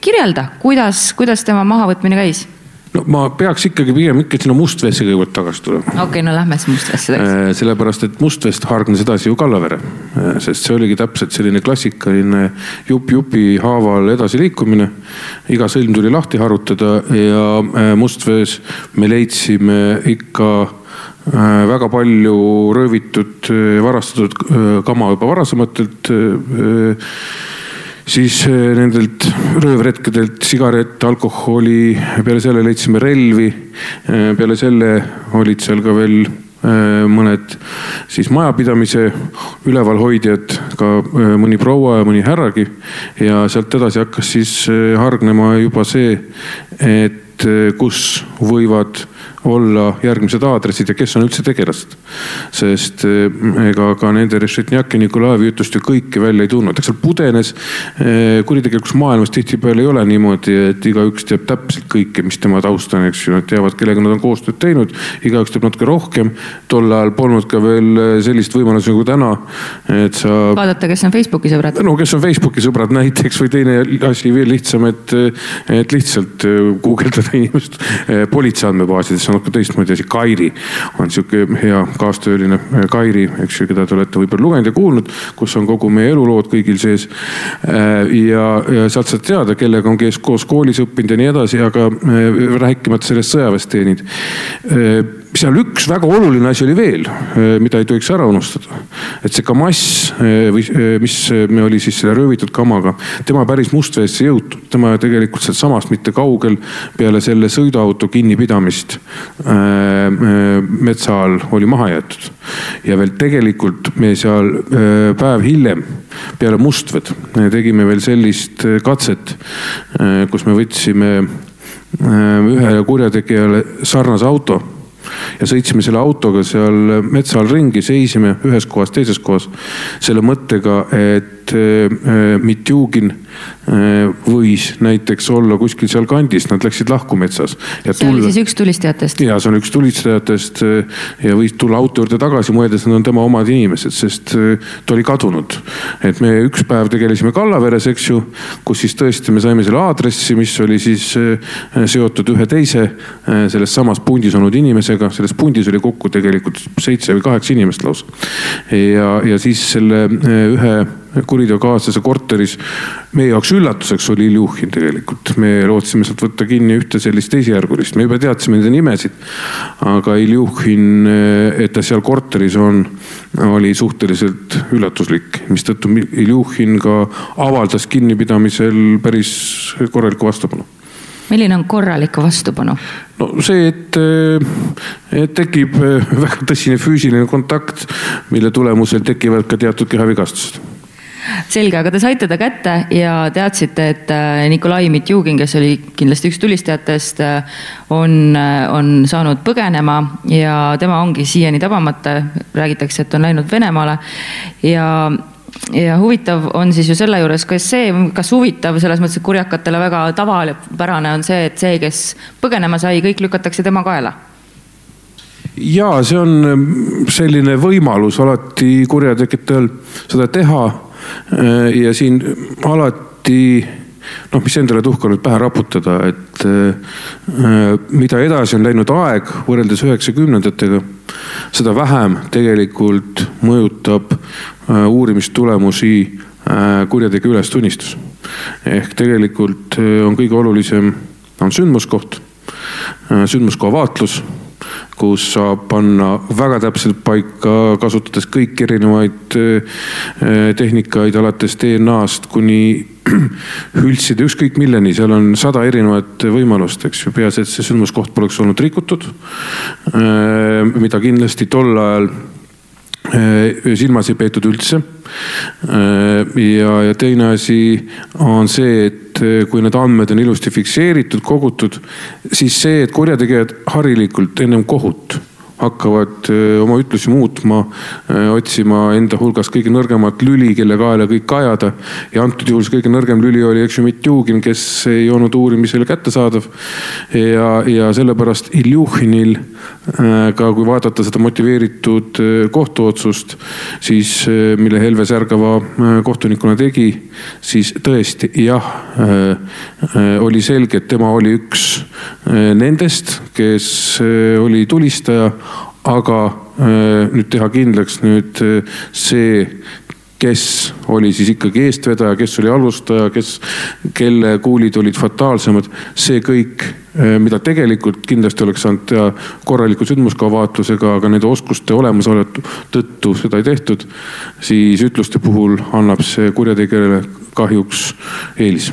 kirjelda, kuidas, kuidas tema mahavõtmine käis no ma peaks ikkagi pigem ikka sinna Mustveesse kõigepealt tagasi tulema. okei okay,, no lähme siis Mustveesse tagasi. Äh, sellepärast, et Mustvest hargnes edasi ju Kallavere, äh, sest see oligi täpselt selline klassikaline jupp jupi haaval edasiliikumine. iga sõlm tuli lahti harutada ja äh, Mustvees me leidsime ikka väga palju röövitud, varastatud kama juba varasematelt siis eh, nendelt röövretkedelt sigaret, alkoholi, peale selle leidsime relvi. Eh, peale selle olid seal ka veel eh, mõned siis majapidamise ülevalhoidjad, ka mõni proua ja mõni härragi. ja sealt edasi hakkas siis hargnema juba see, et kus võivad olla järgmised aadressid ja kes on üldse tegelased. sest eh, ega ka nende Rešetnjaki Nikolajevi jutust ju kõike välja ei tulnud, eks seal pudenes eh, kuritegelikus maailmas tihtipeale ei ole niimoodi, et igaüks teab täpselt kõike, mis tema taust on, eks ju, nad teavad, kellega nad on koostööd teinud, igaüks teab natuke rohkem. tol ajal polnud ka veel eh, sellist võimalust nagu täna, et sa. vaadata, kes on Facebooki sõbrad. no kes on Facebooki sõbrad näiteks või teine asi veel lihtsam, et, et lihtsalt guugeldada inimest politsei andmebaasides on natuke teistmoodi asi. Kairi on sihuke hea kaastööline äh, Kairi, eks ju, keda te olete võib-olla lugenud ja kuulnud, kus on kogu meie elulood kõigil sees. Äh, ja, ja sealt saad teada, kellega on kes koos koolis õppinud ja nii edasi, aga äh, rääkimata sellest sõjaväest teenid seal üks väga oluline asi oli veel, eh, mida ei tohiks ära unustada. et see Kamass eh, või eh, mis me oli siis selle röövitud kamaga, tema päris Mustveesse ei jõudnud, tema tegelikult sealtsamast mitte kaugel peale selle sõiduauto kinnipidamist metsa all oli maha jäetud. ja veel tegelikult me seal päev hiljem peale Mustved tegime veel sellist katset, kus me võtsime ühele kurjategijale sarnase auto ja sõitsime selle autoga seal metsa all ringi, seisime ühes kohas, teises kohas selle mõttega, et äh, Mitjugin Äh, võis näiteks olla kuskil sealkandis, nad läksid lahku metsas. see tulla... oli siis üks tulistajatest? ja see on üks tulistajatest äh, ja võis tulla auto juurde tagasi, mõeldes, need on tema omad inimesed, sest äh, ta oli kadunud. et me üks päev tegelesime Kallaveres, eks ju, kus siis tõesti me saime selle aadressi, mis oli siis seotud ühe teise selles samas pundis olnud inimesega, selles pundis oli kokku tegelikult seitse või kaheksa inimest lausa. ja, ja siis selle ühe kuriteokaaslase korteris. meie jaoks üllatuseks oli Iljuhhin tegelikult, me lootsime sealt võtta kinni ühte sellist teisejärgulist, me juba teadsime nende nimesid. aga Iljuhhin, et ta seal korteris on, oli suhteliselt üllatuslik, mistõttu Iljuhhin ka avaldas kinnipidamisel päris korralikku vastupanu milline on korralik vastupanu? no see, et, et tekib väga tõsine füüsiline kontakt, mille tulemusel tekivad ka teatud kehavigastused selge, aga te saite ta kätte ja teadsite, et äh, Nikolai Mitjugin, kes oli kindlasti üks tulistajatest, äh, on, äh, on saanud põgenema ja tema ongi siiani tabamata. räägitakse, et on läinud Venemaale. Ja ja huvitav on siis ju selle juures, kas see, kas huvitav selles mõttes, et kurjakatele väga tavapärane on see, et see, kes põgenema sai, kõik lükatakse tema kaela? Ja see on selline võimalus alati kurjategijal seda teha ja siin alati noh, mis endale tuhka nüüd pähe raputada, et äh, mida edasi on läinud aeg võrreldes üheksakümnendatega, seda vähem tegelikult mõjutab äh, uurimistulemusi kurjategija ülestunnistus. ehk tegelikult on kõige olulisem on sündmuskoht, sündmuskoha vaatlus kus saab panna väga täpselt paika, kasutades kõiki erinevaid tehnikaid, alates DNA-st kuni hültsida ükskõik milleni, seal on sada erinevat võimalust, eks ju, peaasi, et see sündmuskoht poleks olnud rikutud. mida kindlasti tol ajal silmas ei peetud üldse. ja, ja teine asi on see, et kui need andmed on ilusti fikseeritud, kogutud, siis see, et kurjategijad harilikult ennem kohut hakkavad oma ütlusi muutma, otsima enda hulgas kõige nõrgemat lüli, kelle kaela kõik ajada. ja antud juhul see kõige nõrgem lüli oli, eks ju, Mitjugin, kes ei olnud uurimisele kättesaadav. ja, ja sellepärast Iljuhhinil ka kui vaadata seda motiveeritud kohtuotsust, siis mille Helve Särgava kohtunikuna tegi, siis tõesti jah, oli selge, et tema oli üks nendest, kes oli tulistaja aga äh, nüüd teha kindlaks nüüd äh, see, kes oli siis ikkagi eestvedaja, kes oli alustaja, kes, kelle kuulid olid fataalsemad, see kõik, äh, mida tegelikult kindlasti oleks saanud teha korraliku sündmuskava vaatlusega, aga nende oskuste olemasolu tõttu seda ei tehtud, siis ütluste puhul annab see kurjategijale kahjuks eelis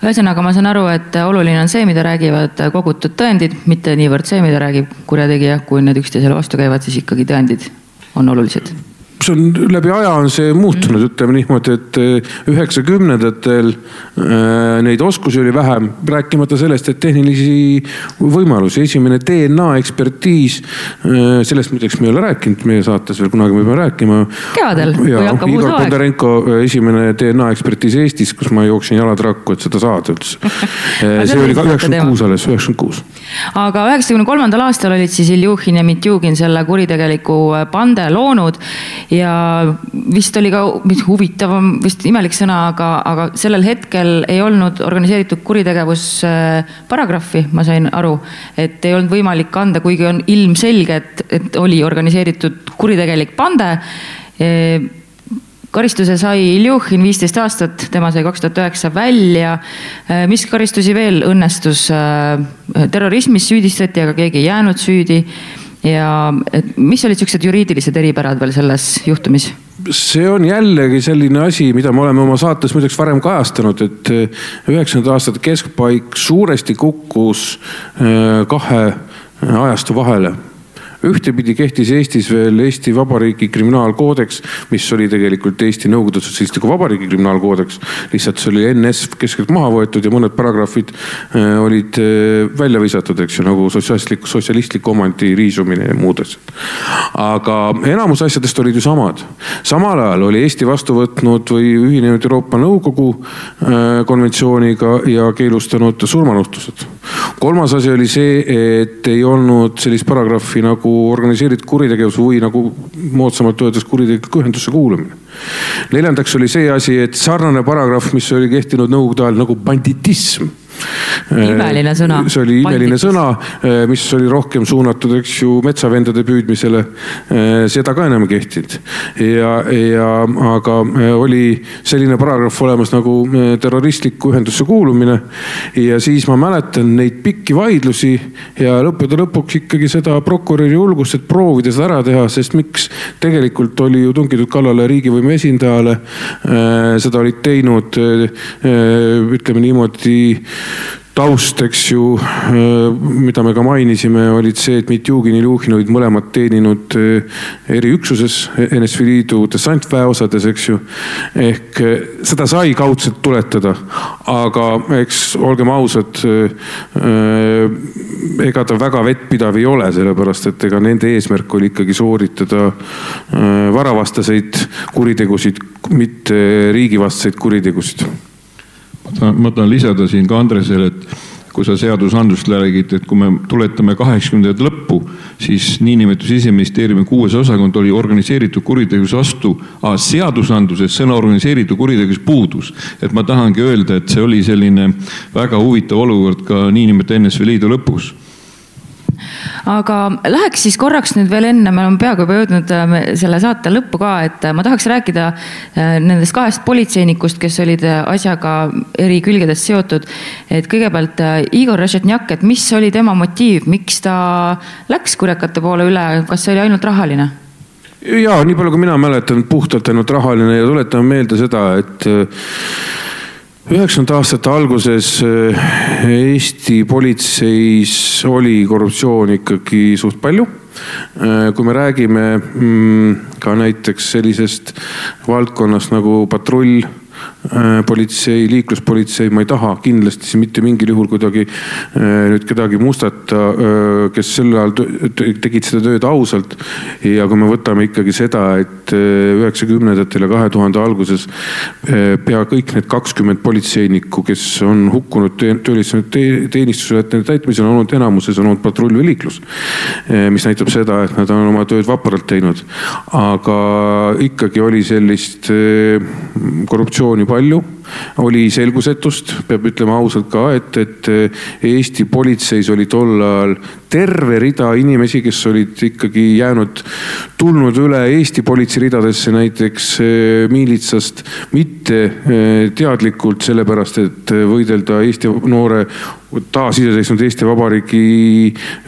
ühesõnaga, ma saan aru, et oluline on see, mida räägivad kogutud tõendid, mitte niivõrd see, mida räägib kurjategija, kui need üksteisele vastu käivad, siis ikkagi tõendid on olulised see on läbi aja on see muutunud, ütleme niimoodi, et eh, üheksakümnendatel äh, neid oskusi oli vähem, rääkimata sellest, et tehnilisi võimalusi, esimene DNA ekspertiis äh,, sellest muideks me ei ole rääkinud meie saates veel, kunagi me peame rääkima. kevadel, kui hakkab uus aeg. Igor Bondarenko esimene DNA ekspertiis Eestis, kus ma jooksin jalad rakku, et seda saada üldse see oli ka üheksakümmend kuus alles, üheksakümmend kuus. aga üheksakümne kolmandal aastal olid siis Iljuhin ja Mitjugin selle kuritegeliku pande loonud ja vist oli ka, mis huvitavam, vist imelik sõna, aga, aga sellel hetkel ei olnud organiseeritud kuritegevus äh, paragrahvi, ma sain aru, et ei olnud võimalik anda, kuigi on ilmselge, et, et oli organiseeritud kuritegelik pande e, karistuse sai Iljuhin viisteist aastat, tema sai kaks tuhat üheksa välja. E, mis karistusi veel õnnestus? Terrorismis süüdistati, aga keegi ei jäänud süüdi ja mis olid siuksed juriidilised eripärad veel selles juhtumis? see on jällegi selline asi, mida me oleme oma saates muideks varem kajastanud, et eh, üheksakümnendate aastate keskpaik suuresti kukkus eh, kahe ajastu vahele ühtepidi kehtis Eestis veel Eesti Vabariigi kriminaalkoodeks, mis oli tegelikult Eesti Nõukogude Sotsialistliku Vabariigi kriminaalkoodeks. lihtsalt see oli NS keskelt maha võetud ja mõned paragrahvid äh, olid äh, välja visatud, eks ju, nagu sotsialistlik, sotsialistlik omandi riisumine ja muud asjad. aga enamus asjadest olid ju samad. samal ajal oli Eesti vastu võtnud või ühinenud Euroopa Nõukogu äh, konventsiooniga ja keelustanud surmanuhtlused. Kolmas asi oli see, et ei olnud sellist paragrahvi nagu organiseeritud kuritegevus või nagu moodsamalt öeldes kuritegeliku ühendusse kuulumine. neljandaks oli see asi, et sarnane paragrahv, mis oli kehtinud nõukogude ajal nagu banditism imeline sõna. see oli imeline Banditis. sõna, eh, mis oli rohkem suunatud, eks ju, metsavendade püüdmisele. Eh, seda ka enam ei kehtinud. ja, ja aga oli selline paragrahv olemas nagu terroristliku ühendusse kuulumine. ja siis ma mäletan neid pikki vaidlusi ja lõppude lõpuks ikkagi seda prokuröri julgust, et proovida seda ära teha, sest miks tegelikult oli ju tungitud kallale riigivõimu esindajale. seda olid teinud ütleme niimoodi taust, eks ju, äh, mida me ka mainisime, olid see, et Mitjugin ja Iljuhin olid mõlemad teeninud äh, eriüksuses NSV Liidu dessantväeosades, eks ju. ehk äh, seda sai kaudselt tuletada, aga eks olgem ausad, ega ta väga vettpidav ei ole, sellepärast et ega nende eesmärk oli ikkagi sooritada varavastaseid kuritegusid, mitte riigivastaseid kuritegusid ma tahan lisada siin ka Andresele, et kui sa seadusandlust räägid, et kui me tuletame kaheksakümnendate lõppu, siis niinimetatud siseministeeriumi kuues osakond oli organiseeritud kuritegevuse vastu, seadusandluses sõna organiseeritud kuritegevus puudus. et ma tahangi öelda, et see oli selline väga huvitav olukord ka niinimetatud NSV Liidu lõpus aga läheks siis korraks nüüd veel enne, me oleme peaaegu juba jõudnud äh, selle saate lõppu ka, et äh, ma tahaks rääkida äh, nendest kahest politseinikust, kes olid asjaga eri külgedest seotud. et kõigepealt Igor Režetnjak, et mis oli tema motiiv, miks ta läks kurekate poole üle, kas see oli ainult rahaline? ja nii palju, kui mina mäletan, puhtalt ainult rahaline ja tuletame meelde seda, et üheksakümnendate aastate alguses eh, Eesti politseis oli korruptsiooni ikkagi suht palju. Eh, kui me räägime mm, ka näiteks sellisest valdkonnast nagu patrull politsei, liikluspolitsei, ma ei taha kindlasti siin mitte mingil juhul kuidagi äh, nüüd kedagi mustata, äh, kes sel ajal tegid seda tööd ausalt. ja kui me võtame ikkagi seda, et üheksakümnendatel ja kahe tuhande alguses pea kõik need kakskümmend politseinikku, kes on hukkunud töölised teenistuse täitmisel, on olnud enamuses on olnud patrull või liiklus. mis näitab seda, et nad on oma tööd vapralt teinud. aga ikkagi oli sellist korruptsiooni palju, oli selgusetust, peab ütlema ausalt ka, et, et Eesti politseis oli tol ajal terve rida inimesi, kes olid ikkagi jäänud, tulnud üle Eesti politsei ridadesse näiteks eh, miilitsast mitte eh, teadlikult, sellepärast et võidelda Eesti noore taasiseseisvunud Eesti Vabariigi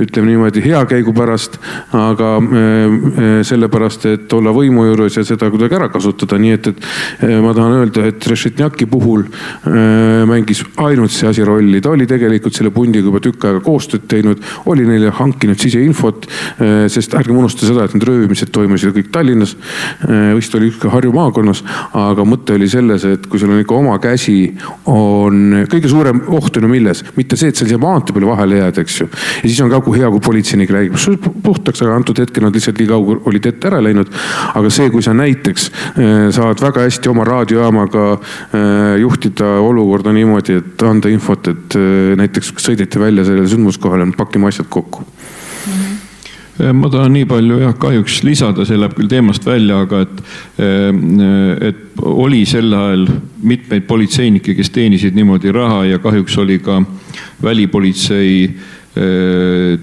ütleme niimoodi hea käigu pärast, aga sellepärast, et olla võimu juures ja seda kuidagi ära kasutada, nii et, et ma tahan öelda, et Rešetnjaki puhul äh, mängis ainult see asi rolli, ta oli tegelikult selle pundiga juba tükk aega koostööd teinud, oli neile hankinud siseinfot, sest ärgem unusta seda, et need röövimised toimusid kõik Tallinnas, vist oli ka Harju maakonnas, aga mõte oli selles, et kui sul on ikka oma käsi, on kõige suurem oht on ju milles, mitte see, et seal siia maantee peale vahele jääd, eks ju. ja siis on ka hea, kui politseinik räägib, sul puhtaks, aga antud hetkel nad lihtsalt nii kaugel olid ette ära läinud. aga see, kui sa näiteks äh, saad väga hästi oma raadiojaamaga äh, juhtida olukorda niimoodi, et anda infot, et äh, näiteks sõideti välja sellele sündmuskohale, pakime asjad kokku. Ma tahan nii palju jah, kahjuks lisada, see läheb küll teemast välja, aga et, et oli sel ajal mitmeid politseinikke, kes teenisid niimoodi raha ja kahjuks oli ka välipolitsei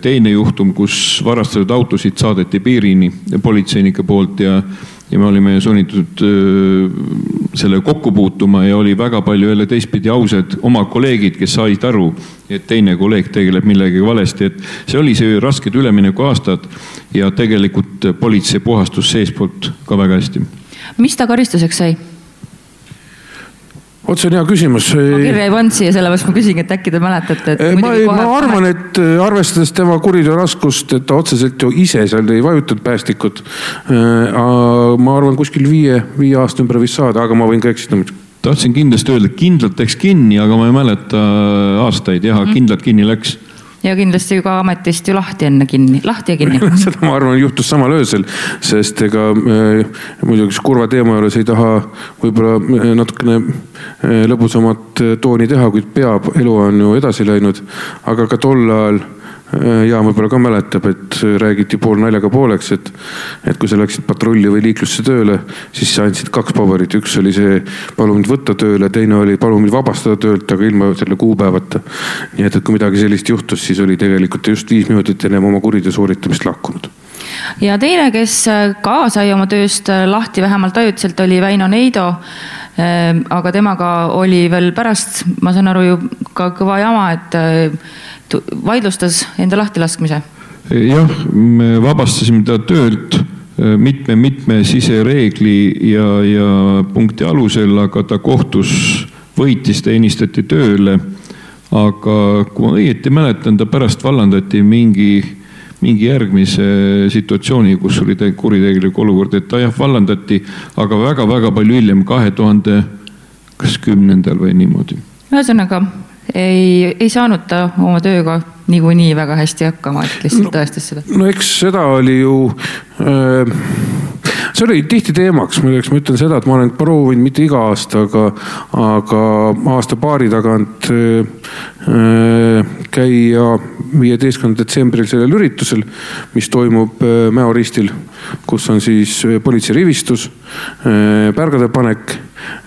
teine juhtum, kus varastatud autosid saadeti piirini politseinike poolt ja, ja me olime sunnitud äh, selle kokku puutuma ja oli väga palju jälle teistpidi ausad oma kolleegid, kes said aru, et teine kolleeg tegeleb millegagi valesti, et see oli see rasked üleminekuaastad ja tegelikult politsei puhastus seestpoolt ka väga hästi. mis ta karistuseks sai? Vot see on hea küsimus. ma kirja ei pannud siia, sellepärast ma küsingi, et äkki te mäletate, et. ma, ma arvan, et äh, arvestades tema kuriteo raskust, et ta otseselt ju ise seal ei vajutanud päästikut. Äh, ma arvan, kuskil viie, viie aasta ümber võis saada, aga ma võin ka eksida muidugi tahtsin kindlasti öelda, kindlalt läks kinni, aga ma ei mäleta aastaid jah mm., kindlalt kinni läks ja kindlasti ka ametist ju lahti enne kinni, lahti ja kinni seda ma arvan, juhtus samal öösel, sest ega äh, muidugi kurva teema juures ei taha võib-olla äh, natukene äh, lõbusamat tooni teha, kuid peab, elu on ju edasi läinud. aga ka tol ajal Jaan võib-olla ka mäletab, et räägiti pool naljaga pooleks, et, et kui sa läksid patrulli või liiklusse tööle, siis sa andsid kaks paberit, üks oli see, palun mind võtta tööle, teine oli palun mind vabastada töölt, aga ilma selle kuupäevata. nii et, et kui midagi sellist juhtus, siis oli tegelikult just viis minutit ennem oma kuriteo sooritamist lahkunud ja teine, kes ka sai oma tööst lahti vähemalt ajutiselt, oli Väino Neido. Ehm, aga temaga oli veel pärast, ma saan aru ju ka kõva jama, et vaidlustas enda lahtilaskmise? jah, me vabastasime ta töölt mitme-mitme sisereegli ja, ja punkti alusel, aga ta kohtus võitis, ta ennistati tööle. aga kui ma õieti mäletan, ta pärast vallandati mingi, mingi järgmise situatsiooni, kus oli kuritegelik olukord, et ta jah vallandati, aga väga-väga palju hiljem, kahe tuhande kas kümnendal või niimoodi. ühesõnaga ei, ei saanud ta oma tööga niikuinii väga hästi hakkama, et lihtsalt no, tõestas seda. no eks seda oli ju äh, see oli tihti teemaks, muideks ma ütlen seda, et ma olen proovinud mitte iga aasta, aga, aga aasta-paari tagant äh, käia viieteistkümnendal detsembril sellel üritusel, mis toimub äh, Mäo ristil, kus on siis politsei rivistus äh,, pärgade panek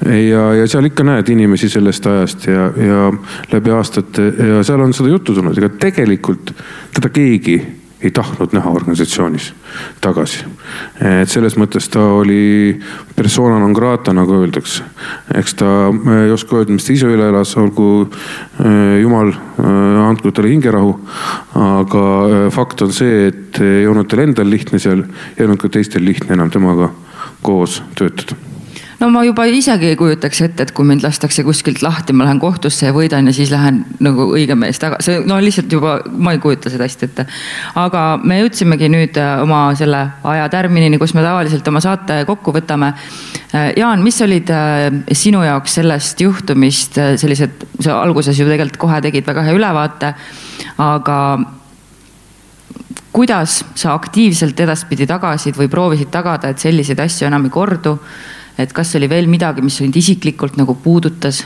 ja, ja seal ikka näed inimesi sellest ajast ja, ja läbi aastate ja seal on seda juttu tulnud, ega tegelikult teda keegi ei tahtnud näha organisatsioonis tagasi. et selles mõttes ta oli persona non grata, nagu öeldakse. eks ta ei oska öelda, mis ta ise üle elas, olgu jumal andku talle hingerahu. aga fakt on see, et ei olnud tal endal lihtne seal, ei olnud ka teistel lihtne enam temaga koos töötada no ma juba isegi ei kujutaks ette, et kui mind lastakse kuskilt lahti, ma lähen kohtusse ja võidan ja siis lähen nagu õige mees tagasi, no lihtsalt juba ma ei kujuta seda hästi ette. aga me jõudsimegi nüüd äh, oma selle ajatärminini, kus me tavaliselt oma saate kokku võtame. Äh, Jaan, mis olid äh, sinu jaoks sellest juhtumist sellised, sa alguses ju tegelikult kohe tegid väga hea ülevaate, aga kuidas sa aktiivselt edaspidi tagasid või proovisid tagada, et selliseid asju enam ei kordu et kas oli veel midagi, mis sind isiklikult nagu puudutas?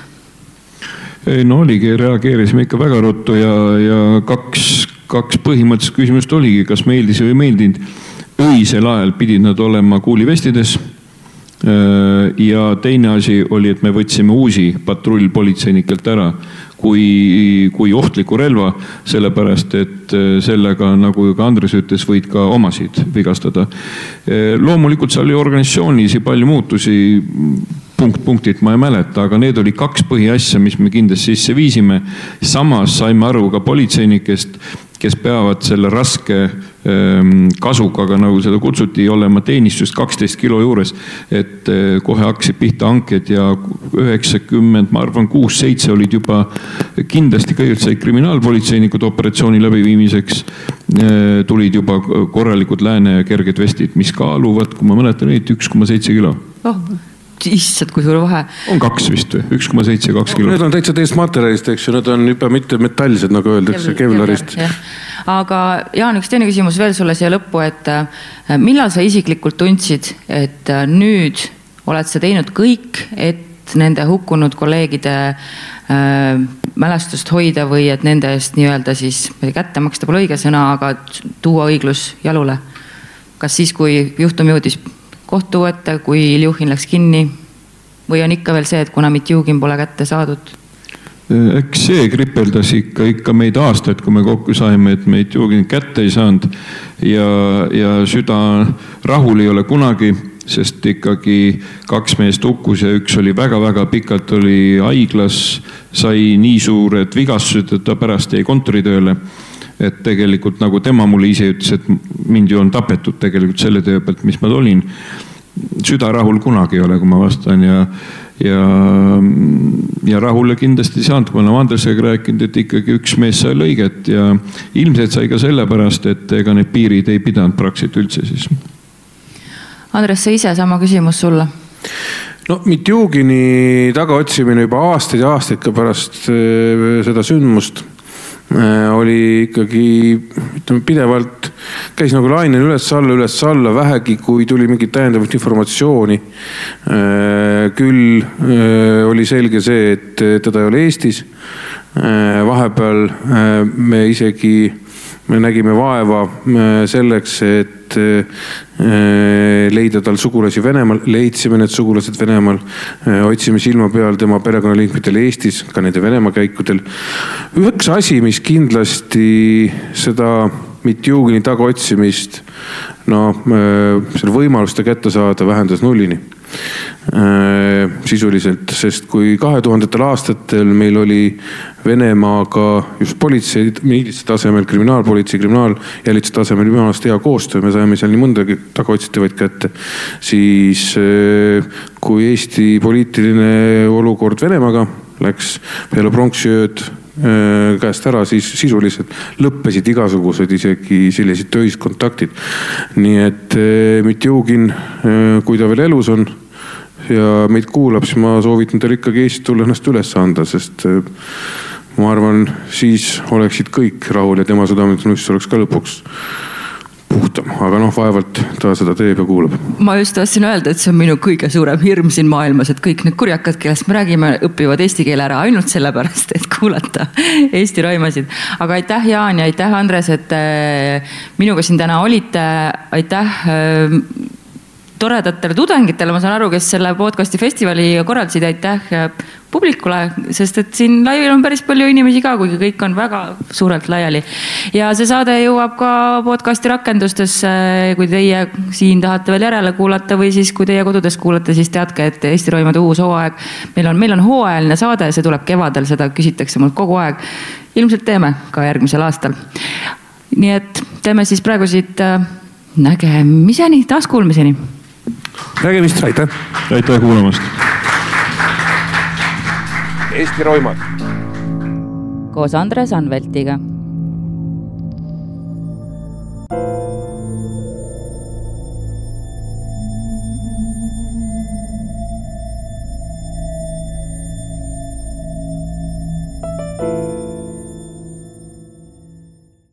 ei no oligi, reageerisime ikka väga ruttu ja, ja kaks, kaks põhimõttelist küsimust oligi, kas meeldis või ei meeldinud. öisel ajal pidid nad olema kuulivestides. ja teine asi oli, et me võtsime uusi patrullpolitseinikelt ära kui, kui ohtliku relva, sellepärast et äh, sellega, nagu ka Andres ütles, võid ka omasid vigastada. Äh, loomulikult seal oli organisatsioonis palju muutusi punkt punktilt ma ei mäleta, aga need olid kaks põhiasja, mis me kindlasti sisse viisime. samas saime aru ka politseinikest, kes peavad selle raske ehm, kasukaga, nagu seda kutsuti, olema teenistusest kaksteist kilo juures. et eh, kohe hakkasid pihta hanked ja üheksakümmend, ma arvan, kuus-seitse olid juba kindlasti kõigepealt said kriminaalpolitseinikud operatsiooni läbiviimiseks. Eh, tulid juba korralikud lääne kerged vestid, mis kaaluvad, kui ma mäletan õieti, üks koma seitse kilo oh issand, kui suur vahe. on kaks vist või, üks koma seitse, kaks kilo. Need on täitsa teisest materjalist, eks ju, need on juba mitte metallised, nagu öeldakse, kevlarist. aga Jaan, üks teine küsimus veel sulle siia lõppu, et äh, millal sa isiklikult tundsid, et äh, nüüd oled sa teinud kõik, et nende hukkunud kolleegide äh, mälestust hoida või et nende eest nii-öelda siis, kätte maksta pole õige sõna, aga tuua õiglus jalule? kas siis, kui juhtum jõudis kohtu ette, kui Iljuhin läks kinni? või on ikka veel see, et kuna Mitjugin pole kätte saadud? eks see kripeldas ikka, ikka meid aastaid, kui me kokku saime, et Mitjugin kätte ei saanud. ja, ja süda rahul ei ole kunagi, sest ikkagi kaks meest hukkus ja üks oli väga-väga pikalt oli haiglas, sai nii suured vigastused, et ta pärast jäi kontoritööle et tegelikult nagu tema mulle ise ütles, et mind ju on tapetud tegelikult selle töö pealt, mis ma olin. süda rahul kunagi ei ole, kui ma vastan ja, ja, ja rahule kindlasti ei saanud, kui me oleme Andresega rääkinud, et ikkagi üks mees sai lõiget ja ilmselt sai ka sellepärast, et ega need piirid ei pidanud praktiliselt üldse siis. Andres, sa ise, sama küsimus sulle no Mitjugini tagaotsimine juba aastaid ja aastaid ka pärast äh, seda sündmust oli ikkagi, ütleme pidevalt käis nagu lainel üles-alla, üles-alla, vähegi kui tuli mingit täiendavat informatsiooni. Äh, küll äh, oli selge see, et teda ei ole Eestis. vahepeal me isegi me nägime vaeva selleks, et äh, leida tal sugulasi Venemaal, leidsime need sugulased Venemaal. Äh, otsime silma peal tema perekonnaliikmetel Eestis, ka nende Venemaa käikudel. üks asi, mis kindlasti seda Mitjugini tagaotsimist, no äh, selle võimaluste kätte saada vähendas nullini sisuliselt, sest kui kahe tuhandetel aastatel meil oli Venemaaga just politsei, miilitsa tasemel, kriminaalpolitsei, kriminaaljälituse tasemel jumala eest hea koostöö, me saime seal nii mõndagi tagaotsitavaid kätte. siis äh, kui Eesti poliitiline olukord Venemaaga läks peale pronksiööd äh, käest ära, siis sisuliselt lõppesid igasugused isegi sellised töised kontaktid. nii et äh, Mitjugin, kui ta veel elus on ja meid kuulab, siis ma soovitan tal ikkagi Eestit tulla ennast üles anda, sest ma arvan, siis oleksid kõik rahul ja tema südametunnistus oleks ka lõpuks puhtam, aga noh, vaevalt ta seda teeb ja kuulab. ma just tahtsin öelda, et see on minu kõige suurem hirm siin maailmas, et kõik need kurjakad, kellest me räägime, õpivad eesti keele ära ainult sellepärast, et kuulata Eesti raimasid. aga aitäh, Jaan ja aitäh, Andres, et äh, minuga siin täna olite, aitäh äh, toredatele tudengitele, ma saan aru, kes selle podcast'i festivali korraldasid, aitäh publikule, sest et siin laivil on päris palju inimesi ka, kuigi kõik on väga suurelt laiali. ja see saade jõuab ka podcast'i rakendustesse, kui teie siin tahate veel järele kuulata või siis, kui teie kodudes kuulate, siis teadke, et Eesti Roimade uus hooaeg, meil on, meil on hooajaline saade, see tuleb kevadel, seda küsitakse mult kogu aeg. ilmselt teeme ka järgmisel aastal. nii et teeme siis praegu siit äh, nägemiseni, taaskuulmiseni. Nägemist, aitäh. aitäh kuulamast Eesti roimad. koos Andres Anveltiga